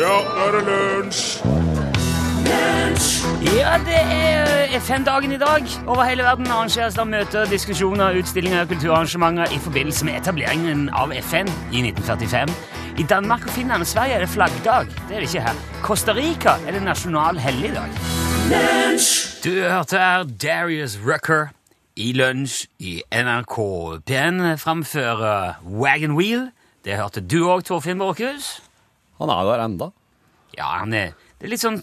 Ja, nå er det lunsj! Ja, det er FN-dagen i dag. Over hele verden arrangeres det møter, diskusjoner, utstillinger og kulturarrangementer i forbindelse med etableringen av FN i 1945. I Danmark og Finland og Sverige er det flaggdag. Det er det ikke her. Costa Rica er det nasjonal helligdag. Du hørte her Darius Rucker i lunsj i NRK P1 framføre Wagon Wheel. Det hørte du òg, Torfinn Borchhus. Han er der enda. Ja, han er, det er litt sånn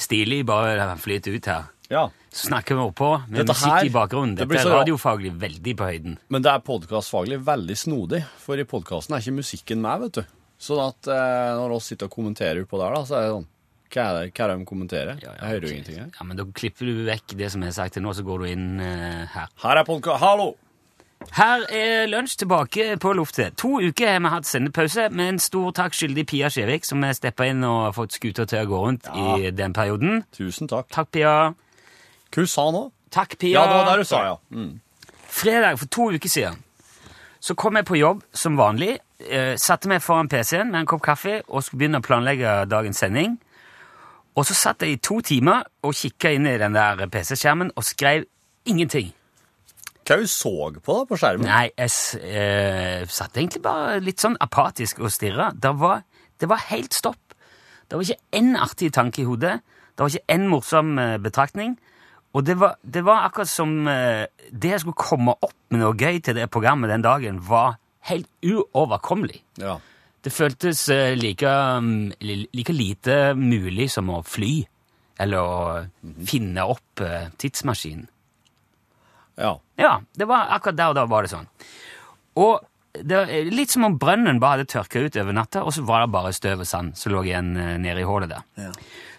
stilig, bare han flyter ut her. Ja. Så snakker vi oppå med Dette musikk her, i bakgrunnen. Dette det er så radiofaglig veldig på høyden. Men det er podkastfaglig veldig snodig, for i podkasten er ikke musikken med, vet du. Sånn at eh, når oss sitter og kommenterer på der, da, så er det sånn Hva er det, hva er det de kommenterer? Ja, ja, jeg hører jo ingenting. Ja, men Da klipper du vekk det som jeg har sagt til nå, så går du inn eh, her. Her er podkast... Hallo! Her er lunsj tilbake på luftet. To uker har vi hatt sendepause, med en stor takk skyldig Pia Skjevik, som har steppa inn og fått skuta til å gå rundt Ja. i den perioden. Tusen takk. Takk, Pia. Hva sa nå? Takk, Pia. Ja, det var det du sa, ja. Mm. Fredag for to uker siden så kom jeg på jobb som vanlig. Eh, satte meg foran PC-en med en kopp kaffe og skulle begynne å planlegge dagens sending. Og så satt jeg i to timer og kikka inn i den der PC-skjermen og skrev ingenting. Hva du så på da på skjermen? Nei, jeg eh, satt egentlig bare litt sånn apatisk og stirra. Det var, det var helt stopp. Det var ikke én artig tanke i hodet. Det var ikke én morsom eh, betraktning. Og det var, det var akkurat som eh, det jeg skulle komme opp med noe gøy til det programmet den dagen, var helt uoverkommelig. Ja. Det føltes eh, like, mm, like lite mulig som å fly. Eller å finne opp eh, tidsmaskinen. Ja. Ja, det var akkurat der og da var det sånn. Og det var litt som om brønnen bare hadde tørka ut over natta, og så var det bare støv og sand som lå igjen eh, nede i hullet der.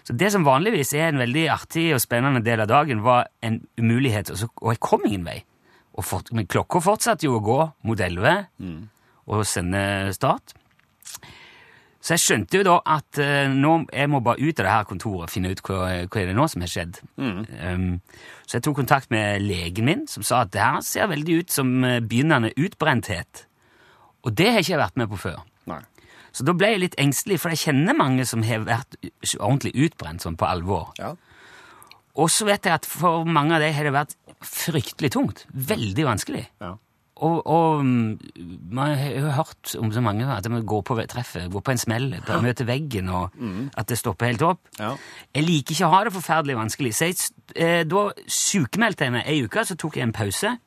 Så det som vanligvis er en veldig artig og spennende del av dagen, var en umulighet, og, så, og jeg kom ingen vei. Fort, men klokka fortsatte jo å gå mot elleve og sende start. Så jeg skjønte jo da at uh, nå, jeg må bare ut av det her kontoret og finne ut hva, hva er det nå som har skjedd. Um, så jeg tok kontakt med legen min, som sa at det her ser veldig ut som eh, begynnende utbrenthet. Og det har ikke jeg vært med på før. Nei. Så da ble jeg litt engstelig, for jeg kjenner mange som har vært ordentlig utbrent sånn på alvor. Ja. Og så vet jeg at for mange av dem har det vært fryktelig tungt. Veldig vanskelig. Ja. Og, og mm, man har jo hørt om så mange at man går på treffet, går på en smell, bare møter veggen, og at det stopper helt opp. Ja. Jeg liker ikke å ha det forferdelig vanskelig, så jeg, eh, da sykemeldte jeg meg ei uke, så tok jeg en pause.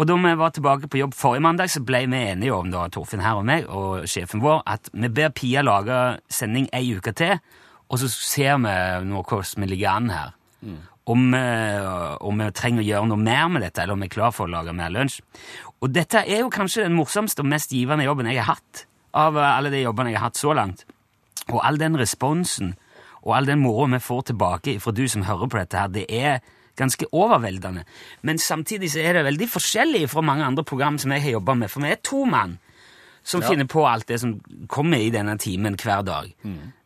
Og da vi var tilbake på jobb forrige mandag, så ble vi enige om, da, Torfinn her og meg og sjefen vår, at vi ber Pia lage sending ei uke til, og så ser vi nå hvordan vi ligger an her. Om, eh, om vi trenger å gjøre noe mer med dette, eller om vi er klar for å lage mer lunsj. Og dette er jo kanskje den morsomste og mest givende jobben jeg har hatt, av eh, alle de jobbene jeg har hatt så langt. Og all den responsen og all den moro vi får tilbake fra du som hører på dette her, det er ganske overveldende. Men samtidig så er det veldig forskjellig fra mange andre program som jeg har jobba med, for vi er to mann som finner på alt det som kommer i denne timen hver dag.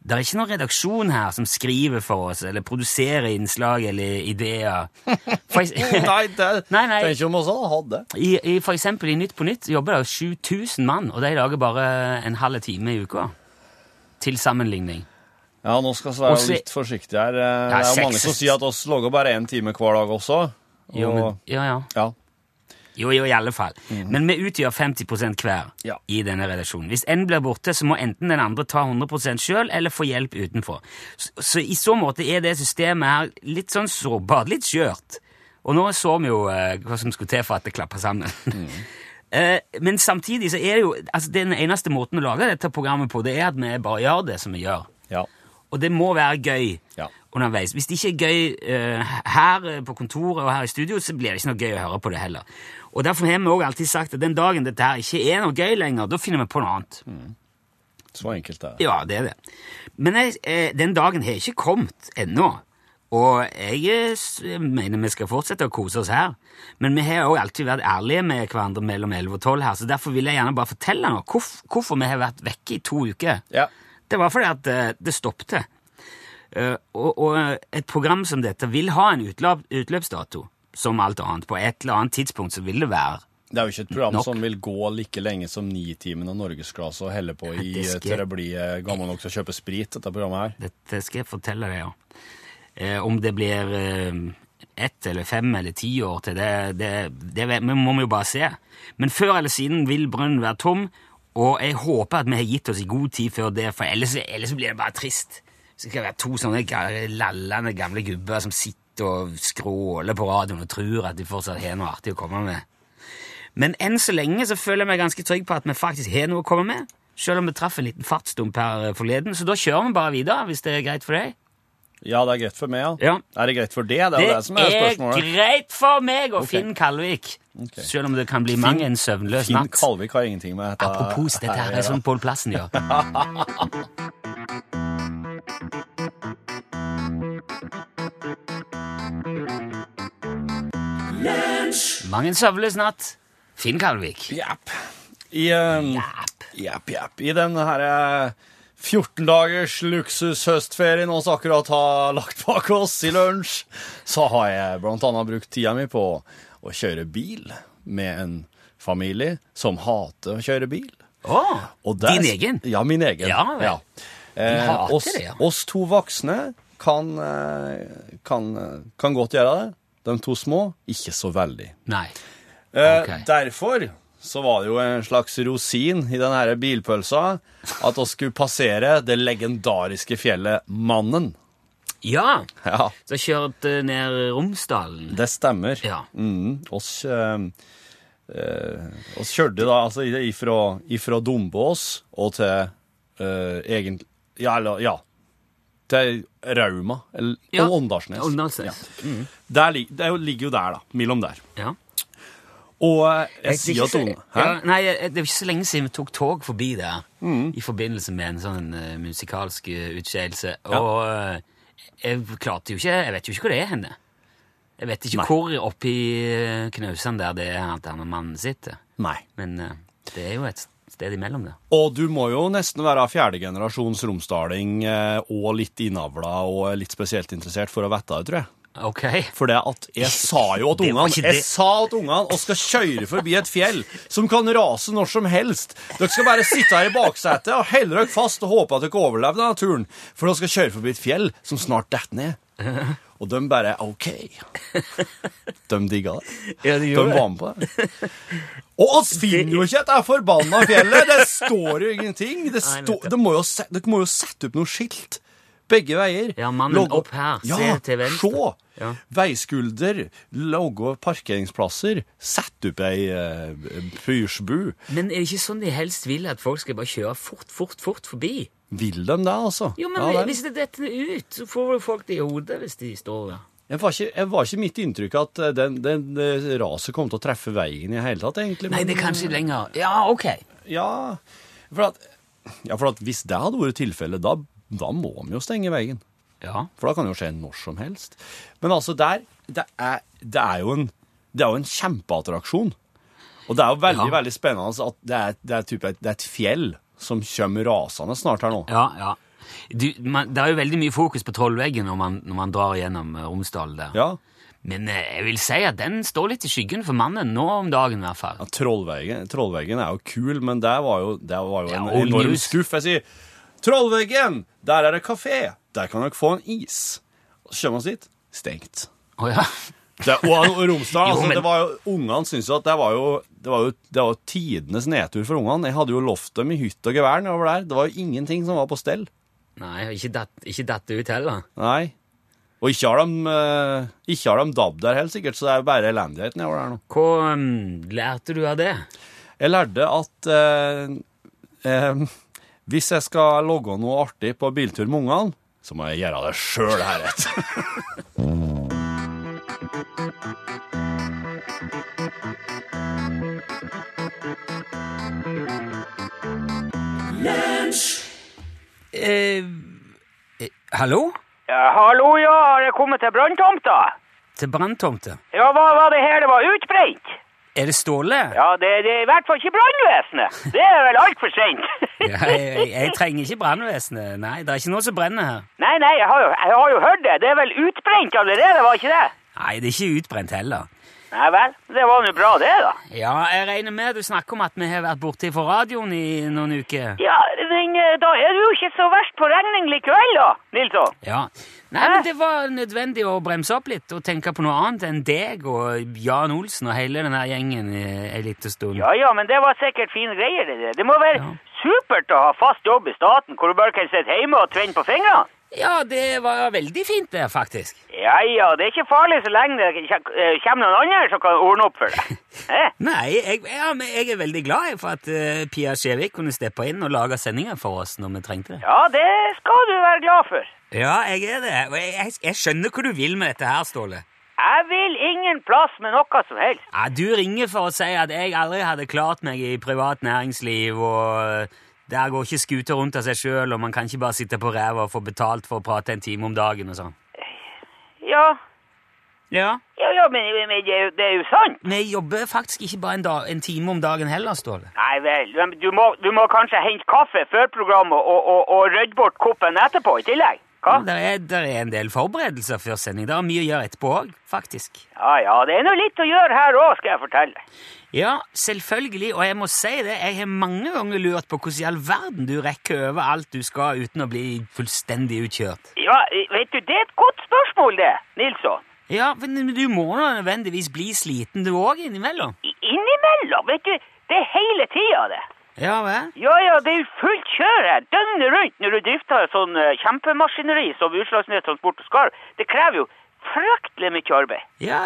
Det er ikke noen redaksjon her som skriver for oss, eller produserer innslag eller ideer. For, Nei, det Nei, nei. tenker om vi hadde det. I, i, for eksempel i Nytt på Nytt jobber det jo 7000 mann, og de lager bare en halv time i uka. Til sammenligning. Ja, nå skal vi være Også- litt forsiktige her. Ja, Det er jo mange som sier at oss logger bare én time hver dag også. Og, Jo, men, ja, ja. ja. Jo, jo, i alle fall. Men vi utgjør 50 hver Ja. i denne redaksjonen. Hvis en blir borte, så må enten den andre ta 100% sjøl eller få hjelp utenfor. Så, så i så måte er det systemet her litt sånn sårbart, litt skjørt. Og nå så vi jo eh, hva som skulle til for at det klappa sammen. Eh, men samtidig så er det jo altså Den eneste måten å lage dette programmet på, det er at vi bare gjør det som vi gjør. ja. Og det må være gøy Ja. Underveis. Hvis det ikke er gøy uh, her eh, på kontoret og her i studio, så blir det ikke noe gøy å høre på det heller. Og Derfor har vi også alltid sagt at den dagen dette her ikke er noe gøy lenger, da finner vi på noe annet. Så enkelt er det. Ja, det er det. Men jeg, eh, den dagen har ikke kommet ennå. Og jeg mener vi skal fortsette å kose oss her. Men vi har også alltid vært ærlige med hverandre mellom 11 og 12 her, så derfor vil jeg gjerne bare fortelle noe. hvorf- hvorfor vi har vært vekke i to uker. Ja. Det var fordi at det stoppte. Eh, og, og et program som dette vil ha en utløp, utløpsdato, som alt annet. På et eller annet tidspunkt så vil det være Det er jo ikke et program Nok. som vil gå like lenge som Nitimen og Norgesklasse og helle på i skal- til det blir eh, gammel nok til å kjøpe sprit, dette programmet her. Dette skal jeg fortelle deg, ja. Eh, om det blir eh, ett eller fem eller ti år til, det, det, det det må vi jo bare se. Men før eller siden vil brønnen være tom, og jeg håper at vi har gitt oss i god tid før det, for ellers, ellers blir det bare trist. Så skal det være to sånne lallende gamle gubber som sitter og skråler på radioen og tror at de fortsatt har noe artig å komme med. Men enn så lenge så føler jeg meg ganske trygg på at vi faktisk har noe å komme med, selv om vi traff en liten fartsdump her eh, forleden, så da kjører vi bare videre, hvis det er greit for deg. Ja, det er greit for meg, ja. Ja. Er det greit for det? Det er Det det som er spørsmålet. greit for meg og okay. Finn Kalvik. Okay. Selv om det kan bli mang en søvnløs Finn natt. Kalvik har ingenting med dette Apropos, dette her er sånn Pål Plassen gjør. Mang en søvnløs natt. Finn Kalvik. Japp. I, um, Japp. japp, japp. I den herre eh, 14 dagers luksushøstferien vi akkurat har lagt bak oss i lunsj, så har jeg blant annet brukt tida mi på å kjøre bil med en familie som hater å kjøre bil. Og din egen? Ja, min egen. Ja vel. Eh, hater oss, det, ja. oss to voksne kan, eh, kan, eh, kan godt gjøre det. De to små, ikke så veldig. Nei. Eh, Derfor så var det jo en slags rosin i den her bilpølsa at vi skulle passere det legendariske fjellet Mannen. Ja, Ja, så kjørte ned Romsdalen. det stemmer. Ja. Mm, oss, eh, eh, oss kjørte da altså ifra, ifra Dombås og til eh, egen... Ja, eller, ja. Til Rauma, eller Ja, Åndalsnes. Åndalsnes. Ja. Der, det er ligger jo der, da. Mellom der. Ja. Og eh, jeg er sier at så- Ja, nei, det er ikke så lenge siden vi tok tog forbi der Mm. i forbindelse med en sånn eh, musikalsk uh, utskeielse. Og eh, jeg klarte jo ikke Jeg vet jo ikke hvor det er henne. Jeg vet ikke Nei. hvor oppi uh, knausene der det er at denne mannen sitter. Nei. Men eh, det er jo et sted imellom det. Og du må jo nesten være fjerde generasjons romsdaling eh, og litt innavla og litt spesielt interessert for å vite det, tror jeg. Ok. For det at jeg sa jo at ungene. Jeg sa at ungene og skal kjøre forbi et fjell som kan rase når som helst. Dere skal bare sitte her i baksetet og holde dere fast og håpe at dere overlever denne turen. For dere skal kjøre forbi et fjell som snart detter ned. Og de bare OK. De digga det. Ja, de De var med på det. Og oss finner jo ikke dette forbanna fjellet! Det står jo ingenting. Det Nei, står, må jo dere må jo sette opp noe skilt. Begge veier. Ja, mannen Logo- opp her, Ja, se til venstre. Se! Ja. Veiskulder, logo parkeringsplasser, sett opp ei uh, pyrsbu. Men er det ikke sånn de helst vil at folk skal bare kjøre fort, fort, fort forbi? Vil de det, altså? Jo, men Ja, hvis det detter ut, så får folk det i hodet hvis de står der. Jeg var, ikke, jeg var ikke mitt inntrykk at den, den, den, raset kom til å treffe veien i hele tatt, egentlig. Nei, det er kanskje lenger. Ja, ok. Ja, for at, ja, for at hvis det hadde vært tilfellet, da, da må vi jo stenge veien. Ja. For da kan det jo skje når som helst. Men altså, der Det er, det er, jo, en, det er jo en kjempeattraksjon. Og det er jo veldig Ja. veldig spennende at det er, det, er type, det et fjell som kommer rasende snart her nå. Ja, ja. Du, man, det er jo veldig mye fokus på Trollveggen når man, når man drar gjennom eh, Romsdal der. Ja, Men eh, jeg vil si at den står litt i skyggen for mannen nå om dagen i hvert fall. ja Trollveggen, Trollveggen er jo kul, men det var jo, det var jo en ja, enorm news. skuff. Jeg sier Trollveggen! Der er det kafé! Der kan dere få en is. Og så kommer vi dit. Stengt. Å ja. Det, og Romsdal, Jo, altså, men- det var jo, ungene syntes jo at det var jo, det var jo det var jo tidenes nedtur for ungene. Jeg hadde jo lovt dem i hytt og gevær nedover der. Det var jo ingenting som var på stell. Nei, ikke dette ikke datt ut heller. Nei. Og ikke har de, eh, ikke har de DAB der helt sikkert, så det er jo bare elendighet nedover der nå. Hva um, lærte du av det? Jeg lærte at eh, eh, hvis jeg skal logge noe artig på biltur med ungene, så må jeg gjøre det sjøl heretter. Eh, eh, hallo? Ja, hallo, ja, har jeg kommet til branntomta? Til branntomta? Ja, hva var det her det var utbrent? Er det Ståle? Ja, det, det er i hvert fall ikke brannvesenet. Det er vel altfor sent. Ja, jeg, jeg trenger ikke brannvesenet. Nei, det er ikke noe som brenner her. nei, nei, jeg har, jo, jeg har jo hørt det. Det er vel utbrent allerede, var ikke det? Nei, det er ikke utbrent heller. Nei vel, det var nå bra det, da. Ja, jeg regner med du snakker om at vi har vært borte fra radioen i noen uker. Ja, men eh, da er du jo ikke så verst på regning likevel, da, Nilsson. Ja. Nei, men det var nødvendig å bremse opp litt og tenke på noe annet enn deg og Jan Olsen og hele den der gjengen en liten stund. Ja ja, men det var sikkert fine greier, det der. Det må være Ja. supert å ha fast jobb i staten, hvor du bare kan sitte hjemme og tvenne på fingrene. Ja, det var veldig fint det, faktisk. Ja ja, det er ikke farlig så lenge det eh, kommer noen andre som kan ordne opp for deg. Eh? Nei, jeg, ja, men jeg er veldig glad for at uh, Pia Skjevik kunne steppe inn og lage sendinger for oss når vi trengte det. Ja, det skal du være glad for. Ja, jeg er det. Og jeg, jeg, jeg skjønner hva du vil med dette her, Ståle. Jeg vil ingen plass med noe som helst. Ja, du ringer for å si at jeg aldri hadde klart meg i privat næringsliv, og der går ikke skuta rundt av seg sjøl, og man kan ikke bare sitte på ræva og få betalt for å prate en time om dagen og sånn. Ja, Ja. ja, ja men, men det, er jo, det er jo sant. Vi jobber faktisk ikke bare en, dag, en time om dagen heller, Ståle. Nei vel, du må, du må kanskje hente kaffe før programmet og, og, og rydde bort koppen etterpå i tillegg. Hva? Det er, der er en del forberedelser før sending. Det er mye å gjøre etterpå òg, faktisk. Ja, ja, det er nå litt å gjøre her òg, skal jeg fortelle. Ja, selvfølgelig, og jeg må si det, jeg har mange ganger lurt på hvordan i all verden du rekker over alt du skal uten å bli fullstendig utkjørt. Ja, vet du, det er et godt spørsmål, det, Nilsson. Ja, men du må da nødvendigvis bli sliten du òg innimellom. Innimellom, vet du, det er hele tida, det. Ja vel? Ja, ja, det er jo fullt kjør her, døgnet rundt, når du drifter sånn eh, kjempemaskineri som Utslagsnes Transport og Skarv. Det krever jo fryktelig mye arbeid. Ja,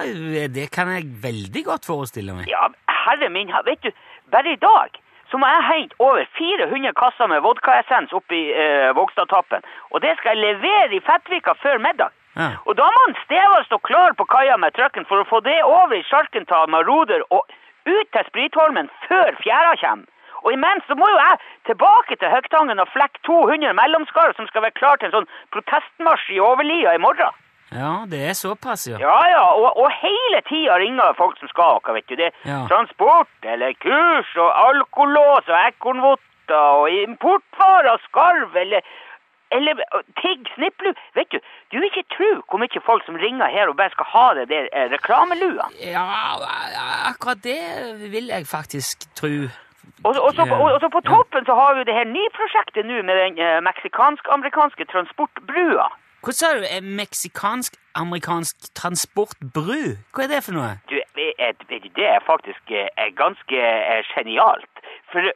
det kan jeg veldig godt forestille meg. Ja, herre min, vet du, bare i dag så må jeg hente over 400 kasser med vodkaessens opp i eh, Vågstadtappen, og det skal jeg levere i Fettvika før middag. Ja. Og da må Steva stå klar på kaia med trucken for å få det over i Sjarkental med Roder og ut til Spritholmen før fjæra kommer. Og imens så må jo jeg tilbake til Høgtangen og flekke 200 mellomskar som skal være klar til en sånn protestmarsj i Overlia i morgen. Ja, det er såpass, ja. Ja, ja, og, og hele tida ringer folk som skal noe, vet du. Det er Ja. transport eller kurs og alkolås og ekornvotter og importvarer og skarv eller eller tigg, snipplu. Vet du, du vil ikke tro hvor mye folk som ringer her og bare skal ha det der eh, reklamelua. Ja, akkurat det vil jeg faktisk tro. Og, så- og, så, Ja. og, og så på toppen så har vi det her nye prosjektet nå med den eh, meksikansk-amerikanske transportbrua. Hva sa du? Meksikansk-amerikansk transportbru? Hva er det for noe? Du, det er faktisk eh, ganske eh, genialt. For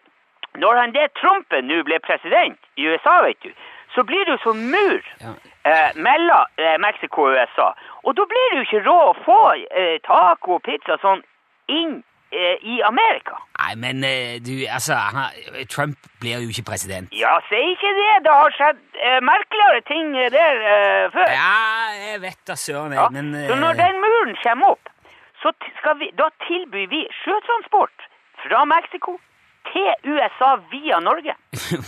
når han det Trumpen nå ble president i USA, vet du, så blir det jo som mur Ja. eh, mellom eh, Mexico og USA. Og da blir det jo ikke råd å få eh, taco og pizza sånn inn i Amerika. Nei, men eh, du, altså han, Trump blir jo ikke president. Ja, si ikke det. Det har skjedd eh, merkeligere ting eh, der eh, før. Ja, jeg vet da søren, Ja, jeg, eh, Så når eh, den muren kommer opp, så vi, da tilbyr vi sjøtransport fra Mexico til USA via Norge.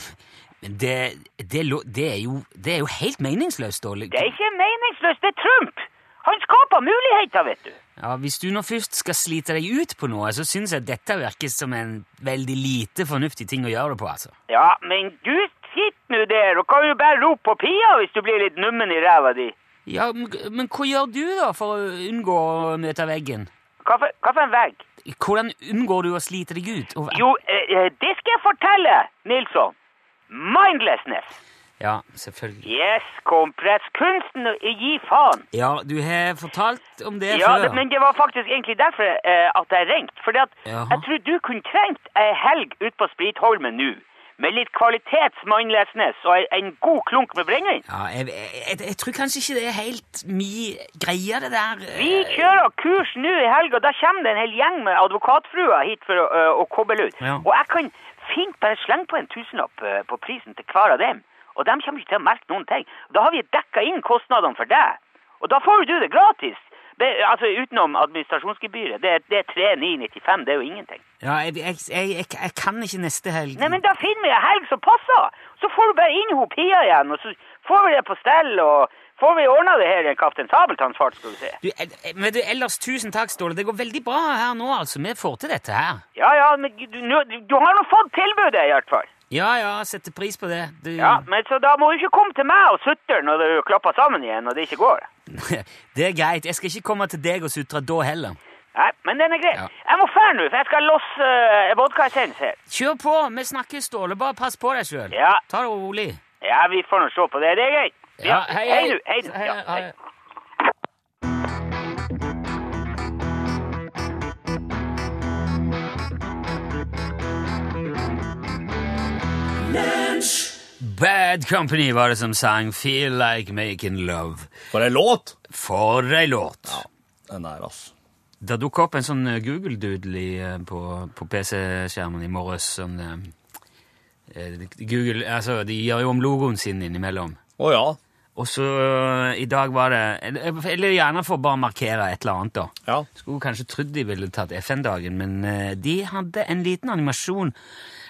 Men det, det, det, er jo, det er jo helt meningsløst, Ståle. Det er ikke meningsløst, det er Trump! Han skaper muligheter, vet du. Ja, Hvis du nå først skal slite deg ut på noe, så syns jeg dette virker som en veldig lite fornuftig ting å gjøre det på, altså. Ja, men du sitter nå der og kan jo bare rope på Pia hvis du blir litt nummen i ræva di. Ja, men, men hva gjør du da for å unngå å møte veggen? Hva for, hva for en vegg? Hvordan unngår du å slite deg ut? Jo, eh, eh, det skal jeg fortelle, Nilsson. Mindlessness. Ja, selvfølgelig. Yes, kompress. Kunsten å gi faen. Ja, du har fortalt om det Ja, før. det, men det var faktisk egentlig derfor eh, at jeg ringte. At jeg tror du kunne trengt ei helg ut på Spritholmen nå. Med litt kvalitetsmannlesnes og en, god klunk med brennevin. Ja, jeg, jeg, jeg tror kanskje ikke det er helt mye greie, det der. eh, Vi kjører kurs nå i helga. Da kommer det en hel gjeng med advokatfruer hit for å, å koble ut. Ja. Og jeg kan fint bare slenge på en tusenlapp på prisen til hver av dem. Og de kommer ikke til å merke noen ting. Da har vi dekka inn kostnadene for deg. Og da får du det gratis. Be, altså utenom administrasjonsgebyret. Det, det er 3995. Det er jo ingenting. Ja, jeg, jeg, jeg, jeg, kan ikke neste helg. Nei, men da finner vi en helg som passer. Så får du bare inn hun Pia igjen, og så får vi det på stell, og får vi ordna det her i en Kaptein Sabeltanns-fart, skal du se. Du, eh, men du, ellers, tusen takk, Ståle. Det går veldig bra her nå, altså. Vi får til dette her. Ja, ja, men du, du har nå fått tilbudet, i hvert fall. Ja, ja, setter pris på det. Du, Ja, men så da må du ikke komme til meg og sutre når du klapper sammen igjen og det ikke går. det er greit. Jeg skal ikke komme til deg og sutre da heller. Nei, men den er grei. Ja. Jeg må fære nå, for jeg skal losse uh, vodkaessens her. Kjør på! Vi snakkes, Ståle. Bare pass på deg sjøl. Ja. Ta det rolig. Ja, vi får nå se på det. Det er greit. Ja, hei, hei. Hei du. Hei, Ja, hei. hei. Bad Company var det som sang Feel Like Making Love. For ei låt! For ei låt! Ja, Den der, altså. Det dukka opp en sånn eh, Google-doodle eh, på, på PC-skjermen i morges. Sånn, eh, Google, altså, de gjør jo om logoen sin innimellom. Å ja. Og så eh, i dag var det Eller gjerne for å bare markere et eller annet, da. Ja. Skulle kanskje trodd de ville tatt FN-dagen, men eh, de hadde en liten animasjon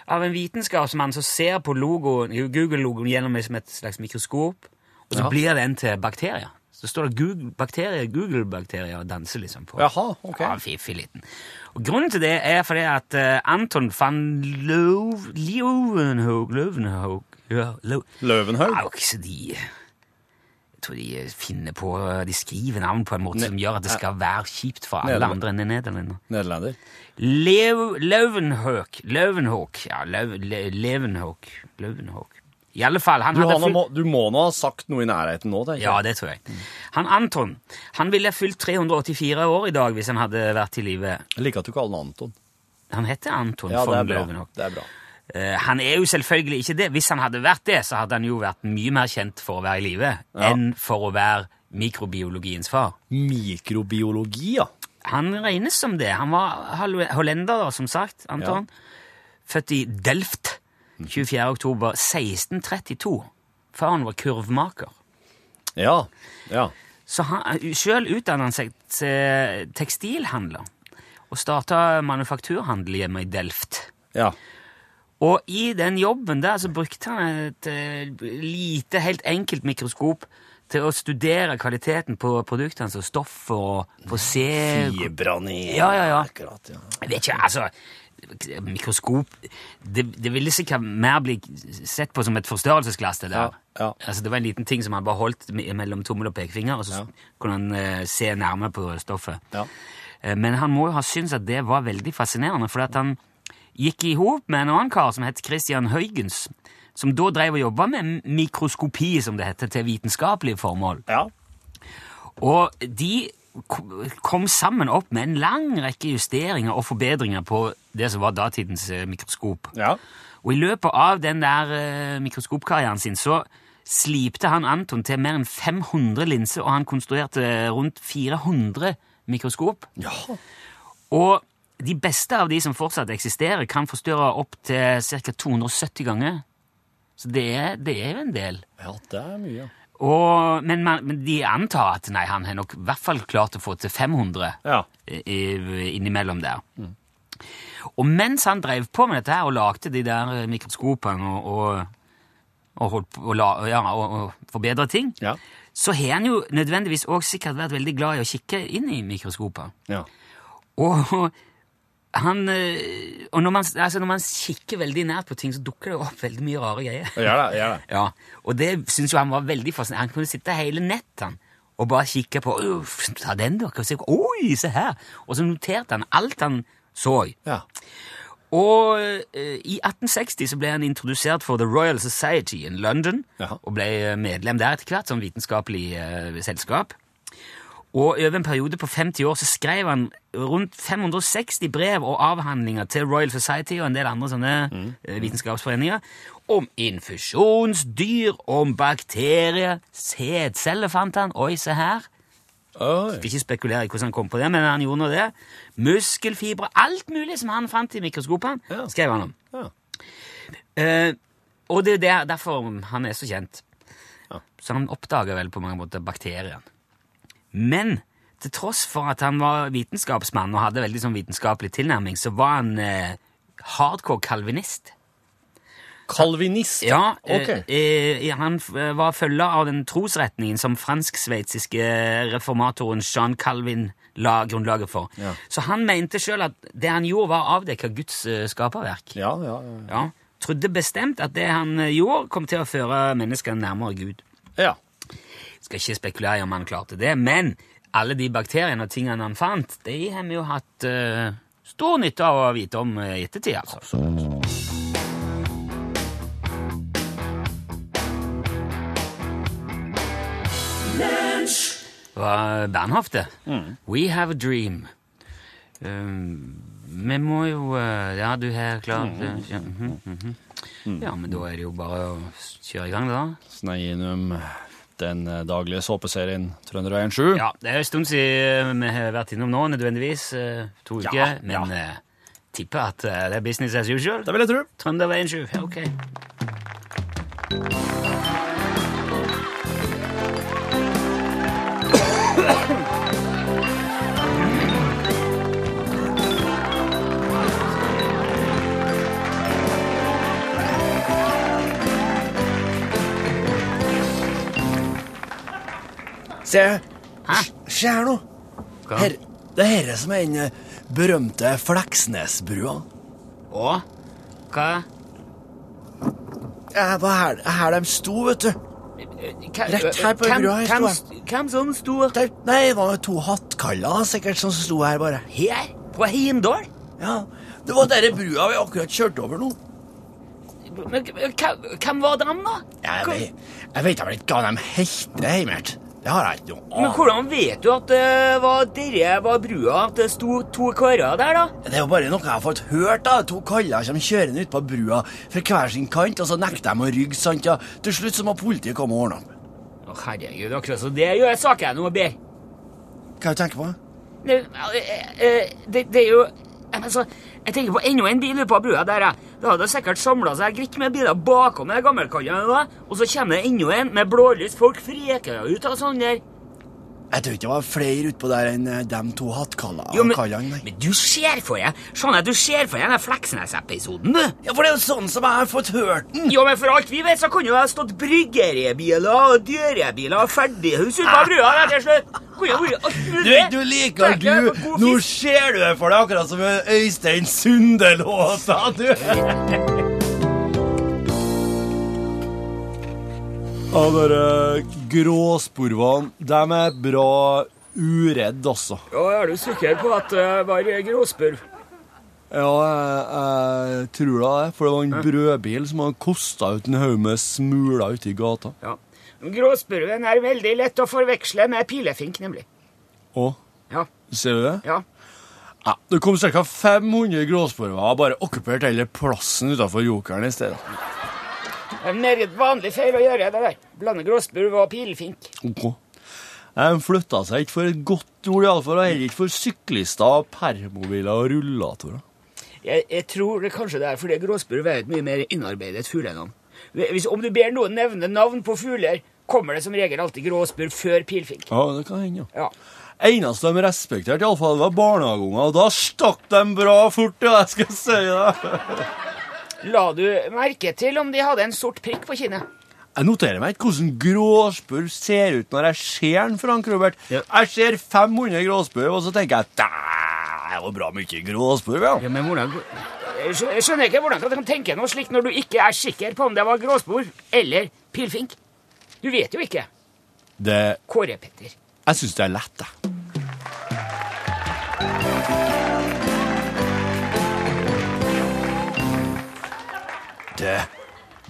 av en vitenskapsmann som ser på logoen, Google-logoen gjennom et, et slags mikroskop, og så Ja. blir den til bakterier. Så står det Google, bakterier, Google-bakterier og danser liksom på. Jaha, ok. Ja, fiffig liten. Og grunnen til det er fordi at eh, Anton van Løvenhaug Løvenhaug Løvenhaug. Ja, ikke så de tror de finner på De skriver navn på en måte Ne- som gjør at det skal være kjipt for alle Nederland. andre enn nederlender. Leu- Leeuwenhoek Leeuwenhoek Ja, Leu- Le- Leeuwenhoek Leeuwenhoek. I alle fall, han Du, må, du må nå ha sagt noe i nærheten nå, tenker Ja, det tror jeg. Han Anton han ville fylt 384 år i dag hvis han hadde vært i live. Jeg liker at du kaller han Anton. Han heter Anton Ja, von er Ja, Det er bra. Eh, han er jo selvfølgelig ikke det. Hvis han hadde vært det, så hadde han jo vært mye mer kjent for å være i live Ja. enn for å være mikrobiologiens far. Mikrobiologi, ja. Han regnes som det. Han var hollender, som sagt, Anton. Født i Delft 24. oktober 1632. Faren var kurvmaker. Ja. Ja. Så sjøl utdannet han seg til tekstilhandler og starta manufakturhandel hjemme i Delft. Ja. Og i den jobben der så brukte han et eh, lite, helt enkelt mikroskop til å studere kvaliteten på produktene som stoffer og få se Fibrene i Ja, ja, ja. Akkurat, ja. Jeg vet ikke, altså Mikroskop Det, det ville sikkert mer bli sett på som et forstørrelsesglass, det der. Ja, ja. Altså, det var en liten ting som han bare holdt mellom tommel og pekefinger, og så Ja. kunne han eh, se nærmere på stoffet. Ja. Eh, Men han må jo ha syntes at det var veldig fascinerende, for at han gikk i hop med en annen kar som het Christian Huygens, som da drev og jobba med mikroskopi, som det heter, til vitenskapelige formål. ja. Og de kom sammen opp med en lang rekke justeringer og forbedringer på det som var datidens eh, mikroskop. ja. Og i løpet av den der eh, mikroskopkarrieren sin så slipte han Anton til mer enn 500 linser, og han konstruerte rundt 400 mikroskop. Ja. Og de beste av de som fortsatt eksisterer, kan forstørre opp til ca. 270 ganger. Så det er, det er jo en del. Ja, det er mye. Og, men, man, men de antar at nei, han har nok i hvert fall klart å få til 500 Ja. innimellom der. Og mens han drev på med dette her og lagde de der eh, mikroskopene og, og, og, ja, og, forbedra ting, Ja. så har han jo nødvendigvis også sikkert vært veldig glad i å kikke inn i mikroskoper. Ja. Og han eh, Og når man, altså når man kikker veldig nært på ting, så dukker det opp veldig mye rare greier. Ja, da, ja, da. Ja, og det syns jo han var veldig fascinerende. Han kunne sitte hele nett han, og bare kikke på «Uff, Ta den, dere. og se, Oi, se her! Og så noterte han alt han så. Ja. Og uh, i 1860 så ble han introdusert for The Royal Society in London, Jaha. og ble eh, medlem der etter hvert som vitenskapelig uh, selskap. Og over en periode på 50 år så skrev han rundt 560 brev og avhandlinger til Royal Society og en del andre sånne mm. vitenskapsforeninger om infusjonsdyr, om bakterier, sædceller fant han, oi, se her. Oi. Skal ikke spekulere i hvordan han kom på det, men han gjorde nå det. Muskelfibre, alt mulig som han fant i mikroskopene, Ja. skrev han om. Ja. Uh, og det er derfor han er så kjent. Ja. Så han oppdaga vel på mange måter bakterien. Men til tross for at han var vitenskapsmann og hadde veldig sånn vitenskapelig tilnærming, så var han eh, hardcore kalvinist. Kalvinist. Ja, eh, eh, Han var følger av den trosretningen som fransk-sveitsiske reformatoren Jean Calvin la grunnlaget for. Ja. Så han mente sjøl at det han gjorde, var å avdekke Guds eh, skaperverk. Ja, ja, ja. Ja, Trodde bestemt at det han eh, gjorde, kom til å føre menneskene nærmere Gud. Ja. Skal ikke spekulere i om han klarte det, men alle de bakteriene og tingene han fant, de har vi jo hatt uh, stor nytte av å vite om eh, i ettertid, altså. Det var Bernhoft, det. We have a dream. Um, vi må jo eh, Ja, du har klart det. Ja, mm mhm. ja, men da er det jo bare å kjøre i gang, da. Sneiinum, den eh, daglige såpeserien Trønderveien 7. Ja, det er en stund siden vi har vært innom nå, nødvendigvis. To To Ja, uker. Men ja. Uh, tipper at eh, det er business as usual. Det vil jeg tro. Trønderveien 7. Ja, ok. Se, Hæ? se her nå. Her, det er dette som er den eh, berømte Fleksnesbrua. Å? Hva? Det var her, her de sto, vet du. Rett her på brua hvem, hvem som sto der? nei, det var to hattkaller sikkert som sto her, bare. her? På Heimdal? Ja, Det var denne brua vi akkurat kjørte over nå. Men Hvem var dem, da? Jeg vet, jeg vet ikke hva de heter hjemme. Det har jeg ikke noe annet. Men hvordan vet du at det var dere var brua, at det sto to karer der, da? Det er jo bare noe jeg har fått hørt. da. To kaller som kjører ut på brua fra hver sin kant, og så nekter de å rygge. sant? Ja, Til slutt så må politiet komme og ordne opp. Å, herregud, akkurat så det gjør saken jeg noe bedre. Hva er det du tenker på? Det, eh, det, det er jo altså, Jeg tenker på enda en bil ute på brua der. Det hadde sikkert samla seg greit med biler bakom de gammelkallene, da, og så kommer det enda en med blålys. Folk freker ut av sånn der. Jeg tror ikke det var flere utpå der enn eh, de to hattkallene. Men, du ser for deg sånn at du ser for deg den Fleksnes-episoden, du. Ja, for det er jo sånn som jeg har fått hørt den. Jo, men for alt vi vet, så kunne det ha stått bryggeriebiler og dyrebiler og ferdighus ute på brua der til slutt. Du, du liker er du Nå ser du det for deg akkurat som Øystein Sunde-låta, du. Ja, dere gråsporvene, de er bra uredd, altså. Ja, er du sikker på at det var gråspurv? Ja, jeg, jeg tror da det, for det var en brødbil som hadde kosta ut en haug med smuler ute i gata. Ja. Gråspurven er veldig lett å forveksle med pilefink, nemlig. Å, Ja, ser du det? ja. Ja, det kom ca. 500 gråsporver og bare okkupert hele plassen utafor Jokeren i stedet. Det en meget vanlig feil å gjøre, det der. Blande gråspurv og pilfink. Ok. De flytta seg ikke for et godt ord, iallfall, og heller ikke for syklister, permobiler og rullatorer. Jeg, jeg tror det kanskje det er fordi gråspurv er et mye mer innarbeidet fuglenavn. Hvis, om du ber noen nevne navn på fugler, kommer det som regel alltid gråspurv før pilfink. Ja, det kan hende, ja. Eneste de respekterte, i alle fall, var barnehageunger, og da stakk de bra fort, ja, jeg skal si det. La du merke til om de hadde en sort prikk på kinnet? Jeg noterer meg ikke hvordan gråspurv ser ut når jeg ser den, Frank Robert. Ja. Jeg ser 500 gråspurv, og så tenker jeg "Dæ, det var bra mye gråspurv, ja. Ja, men hvordan... Jeg jeg skjønner ikke hvordan du kan tenke noe slikt når du ikke er sikker på om det var gråspor eller pilfink. Du vet jo ikke. Det, Kåre Petter. jeg syns det er lett, jeg. Det,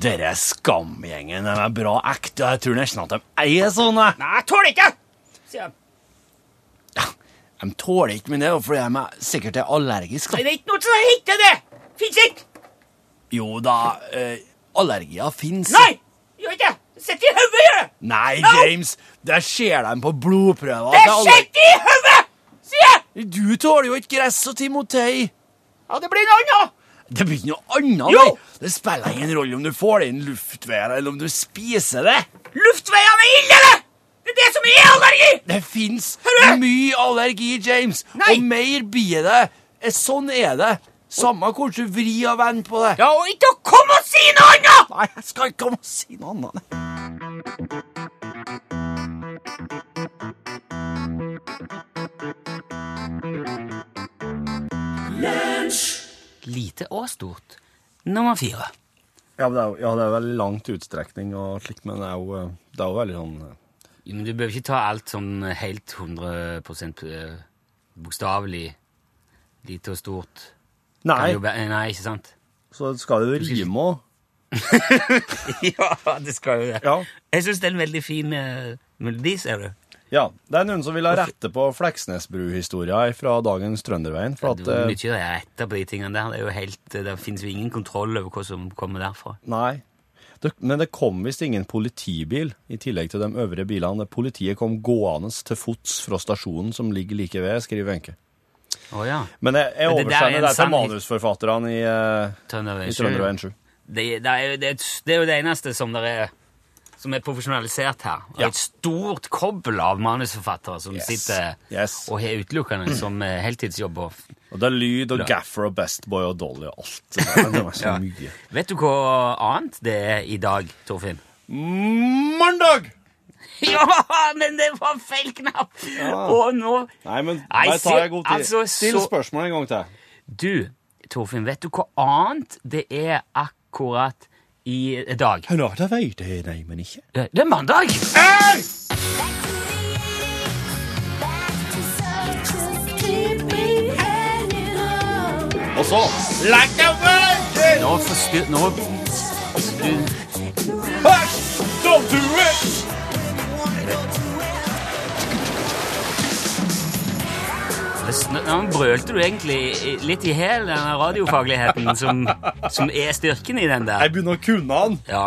dere skamgjengen de er bra ekte, jeg tror nesten at de eier sånne. Nei, jeg tåler ikke! sier de. Ja, de tåler ikke, men det er jo fordi de er sikkert er allergiske. Nei, det er ikke noe som heter det! Fins ikke! Jo da, eh, allergier fins. Nei! Gjør ikke det! Sitt i hodet, gjør det! Nei, James, der ser de på blodprøver. Det sitter i hodet! Sier jeg! Du tåler jo ikke gress og Timotei. Ja, det blir noe annet! Det blir ikke noe annet. Jo! nei. Det spiller ingen rolle om du får det inn luftveier, eller om du spiser det. Luftveiene er ille, det! Det er det som er allergi! Det fins mye allergi, James. Nei. Og mer blir det. Eh, Sånn er det. Samme hvordan du vrir og vender på det. Ja, og ikke å komme og si noe annet! Nei, jeg skal ikke komme og si noe annet. Lite og stort. Nummer fire. Ja, det er, ja, det er veldig langt utstrekning og slikt, men det er jo, eh, det er jo veldig sånn eh, Men du bør ikke ta alt sånn helt 100 eh, bokstavelig lite og stort. Nei, nei, ikke sant? så skal det jo rime òg. ja, det skal jo det. Ja. Jeg syns det er en veldig fin eh, melodi, ser du. Ja. Det er noen som vil ha rette på Fleksnesbru-historia fra dagens Trønderveien. For at, at, eh, vil ikke rette på de tingene der. Det er jo helt, det finnes jo ingen kontroll over hva som kommer derfra. Nei. Det, men det kom visst ingen politibil i tillegg til de øvrige bilene. Politiet kom gående til fots fra stasjonen som ligger like ved, skriver Wenche. Å ja. Men jeg, jeg Men det er oversender det til manusforfatterne i, eh, i. Trønderveien 7. Det, det, er det, er det er jo det eneste som, det er, som er profesjonalisert her. Ja. et stort kobbel av manusforfattere som Yes. sitter Yes. og har utelukkende som eh, heltidsjobb. Og, Og det er lyd og Gaffer og Bestboy og Dolly og alt. Det der. Var så Ja. mye. vet du hva annet det er i dag, Torfinn? Mandag! Ja, men det var feil knapp! Og nå Nei, men Nei, tar jeg god tid. altså, Still så- spørsmål en gang til. Du, Torfinn, vet du hva annet det er akkurat i dag? Nå, det vet jeg, nei, men ikke. Det det er mandag! Og så Like a virgin! Nå forstyr... Nå Hush! Don't do it! Nå brølte du egentlig litt i hæl den radiofagligheten som, som er styrken i den der. Jeg begynner å kunne han. Ja,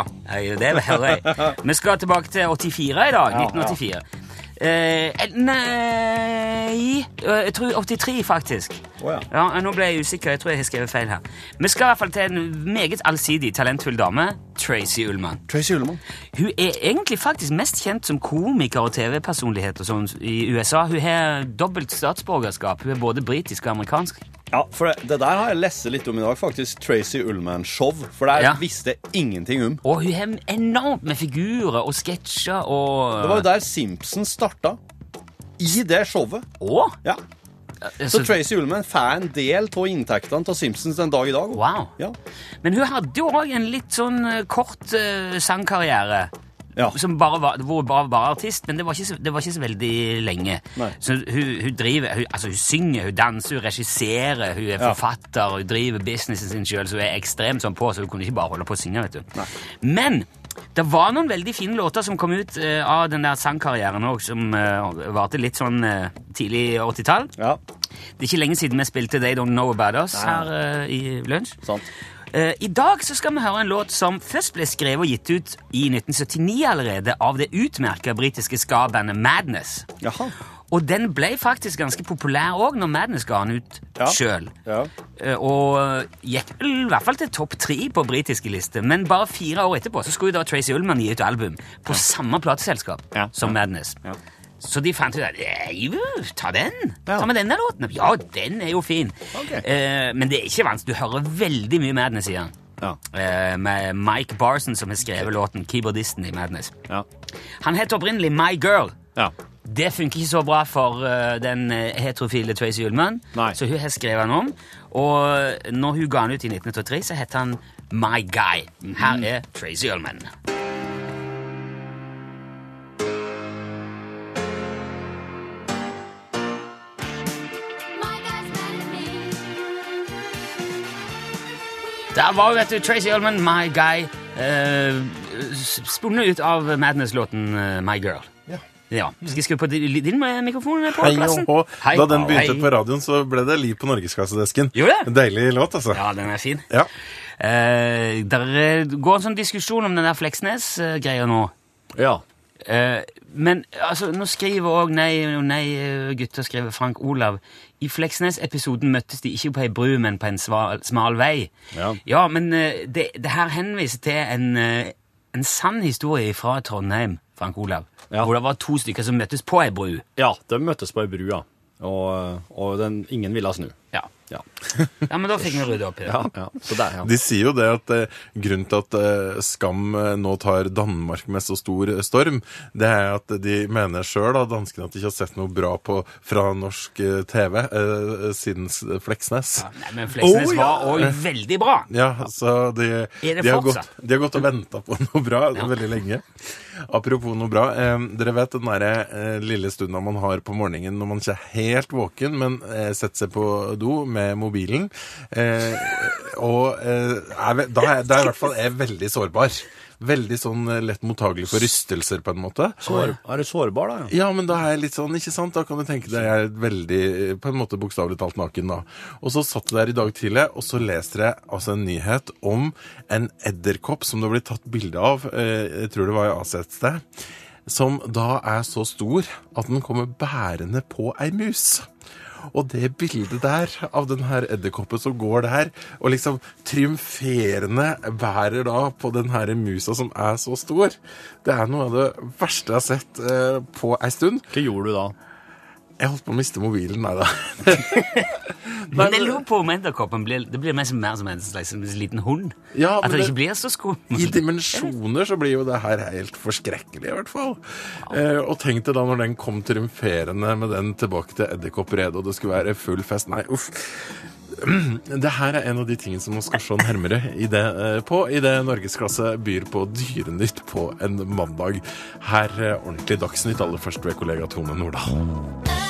det hører jeg. Vi skal tilbake til 84 i dag. Ja, 1984. Eh, nei Jeg tror 83, faktisk. Oh, ja. Ja, Nå ble jeg usikker. Jeg tror jeg har skrevet feil her. Vi skal i hvert fall til en meget allsidig, talentfull dame. Tracy Ullmann. Tracy Ullmann. Hun er egentlig faktisk mest kjent som komiker og TV-personlighet i USA. Hun har dobbelt statsborgerskap. Hun er både britisk og amerikansk. Ja, for det, det der har jeg lest litt om i dag, faktisk. Tracy Ullman-show. For det Ja. visste jeg ingenting om. Og hun har enormt med figurer og sketsjer og Det var jo der Simpsons starta. I det showet. Å? Ja. Så Tracy Ullman får en del av inntektene til Simpsons den dag i dag. Wow. Ja. Men hun hadde jo òg en litt sånn eh, kort uh, sangkarriere. Ja. Som bare var, hvor bare var artist, men det var ikke så, det var ikke så veldig lenge. Nei. Så hun, hun driver, hun, altså hun synger, hun danser, hun regisserer, hun er Ja. forfatter, hun driver businessen sin sjøl, så hun er ekstremt sånn på, så hun kunne ikke bare holde på å synge. vet du. Men det var noen veldig fine låter som kom ut uh, av den der sangkarrieren òg, som uh, varte litt sånn uh, tidlig 80-tall. ja. Det er ikke lenge siden vi spilte They Don't Know About Us her uh, i lunsj. Sant. Eh, I dag så skal vi høre en låt som først ble skrevet og gitt ut i 1979 allerede av det utmerka britiske ska-bandet Madness. Jaha. Og den ble faktisk ganske populær òg når Madness ga den ut Ja. sjøl. Ja. Og gikk vel i hvert fall til topp tre på britiske lister. Men bare fire år etterpå så skulle da Tracy Ullman gi ut album på samme plateselskap Ja. som Madness. Så de fant ut at eh, ta den. Ta med denne låten. Ja, den er jo fin. Okay. Eh, men det er ikke vanskelig. Du hører veldig mye Madness i den. Ja. Eh, med Mike Barson som har skrevet låten, keyboardisten i Madness. Ja. Han het opprinnelig My Girl. ja. Det funker ikke så bra for uh, den eh, heterofile Tracy Ullman, Nei. så hun har skrevet den om. Og når hun ga den ut i 1983, så het han My Guy. Her er Tracy Ullman. Der var vet du, Tracy Ullman, My Guy, eh, spunnet ut av Madness-låten eh, My Girl. Ja. Ja. Skal jeg skru på din, din mikrofon på Hei, plassen? og Hei, Da den begynte hei. på radioen, så ble det liv på norgeskassedesken. Jo, det? En deilig låt, altså. Ja, den er fin. Ja. Eh, der eh, går en sånn diskusjon om den der Fleksnes-greia nå. Ja. Eh, men altså, nå skriver òg Nei, nei, gutter, skriver Frank Olav. I Fleksnes-episoden møttes de ikke på ei bru, men på en sval, smal vei. Ja. men eh, det, det her henviser til en, eh, en sann historie fra Trondheim, Frank Olav. Ja. Hvor det var to stykker som møttes på ei bru. ja, de møttes på ei bru, ja. Og, og den, ingen ville snu. Ja. Ja. Ja, men da fikk vi rydda opp i det. Ja, ja. Så der, ja. De sier jo det at eh, grunnen til at eh, Skam eh, nå tar Danmark med så stor eh, storm, det er at de mener sjøl, danskene, at de ikke har sett noe bra på fra norsk eh, TV eh, siden Fleksnes. Nei, men Fleksnes oh, ja. var òg veldig bra. Ja, så de, de, har gått, de har gått og venta på noe bra veldig lenge. Apropos noe bra. Eh, dere vet den derre eh, lille stunda man har på morgenen når man ikke er helt våken, men eh, setter seg på do med mobilen. Eh, og eh, er, da er, da er i hvert fall jeg veldig sårbar. Veldig sånn eh, lett mottagelig for rystelser, på en måte. Sår, er du sårbar, da? Ja. Men da er jeg litt sånn, ikke sant? Da kan du tenke deg jeg er veldig, på en måte bokstavelig talt naken da. Og så satt jeg der i dag tidlig, og så leste jeg altså en nyhet om en edderkopp som det ble tatt bilde av, eh, jeg tror det var i Asia et sted, som da er så stor at den kommer bærende på ei mus. Og det bildet der av den her edderkoppen som går der, og liksom triumferende bærer da på den her musa som er så stor, det er noe av det verste jeg har sett eh, på ei stund. Hva gjorde du da? Jeg holdt på å miste mobilen, nei da. Men jeg lurer på om edderkoppen blir, det blir mer som, mer som en slags liten hund. Ja, At det ikke blir så skummelt. I dimensjoner så blir jo det her helt forskrekkelig, i hvert fall. Eh, og tenk deg da når den kom triumferende med den tilbake til Edderkopp-redet, og det skulle være full fest. Nei, uff. Det her er en av de tingene som man skal se nærmere i det, eh, på i det Norgesklasse byr på Dyrenytt på en mandag. Her eh, ordentlig Dagsnytt aller først ved kollega Tone Nordahl.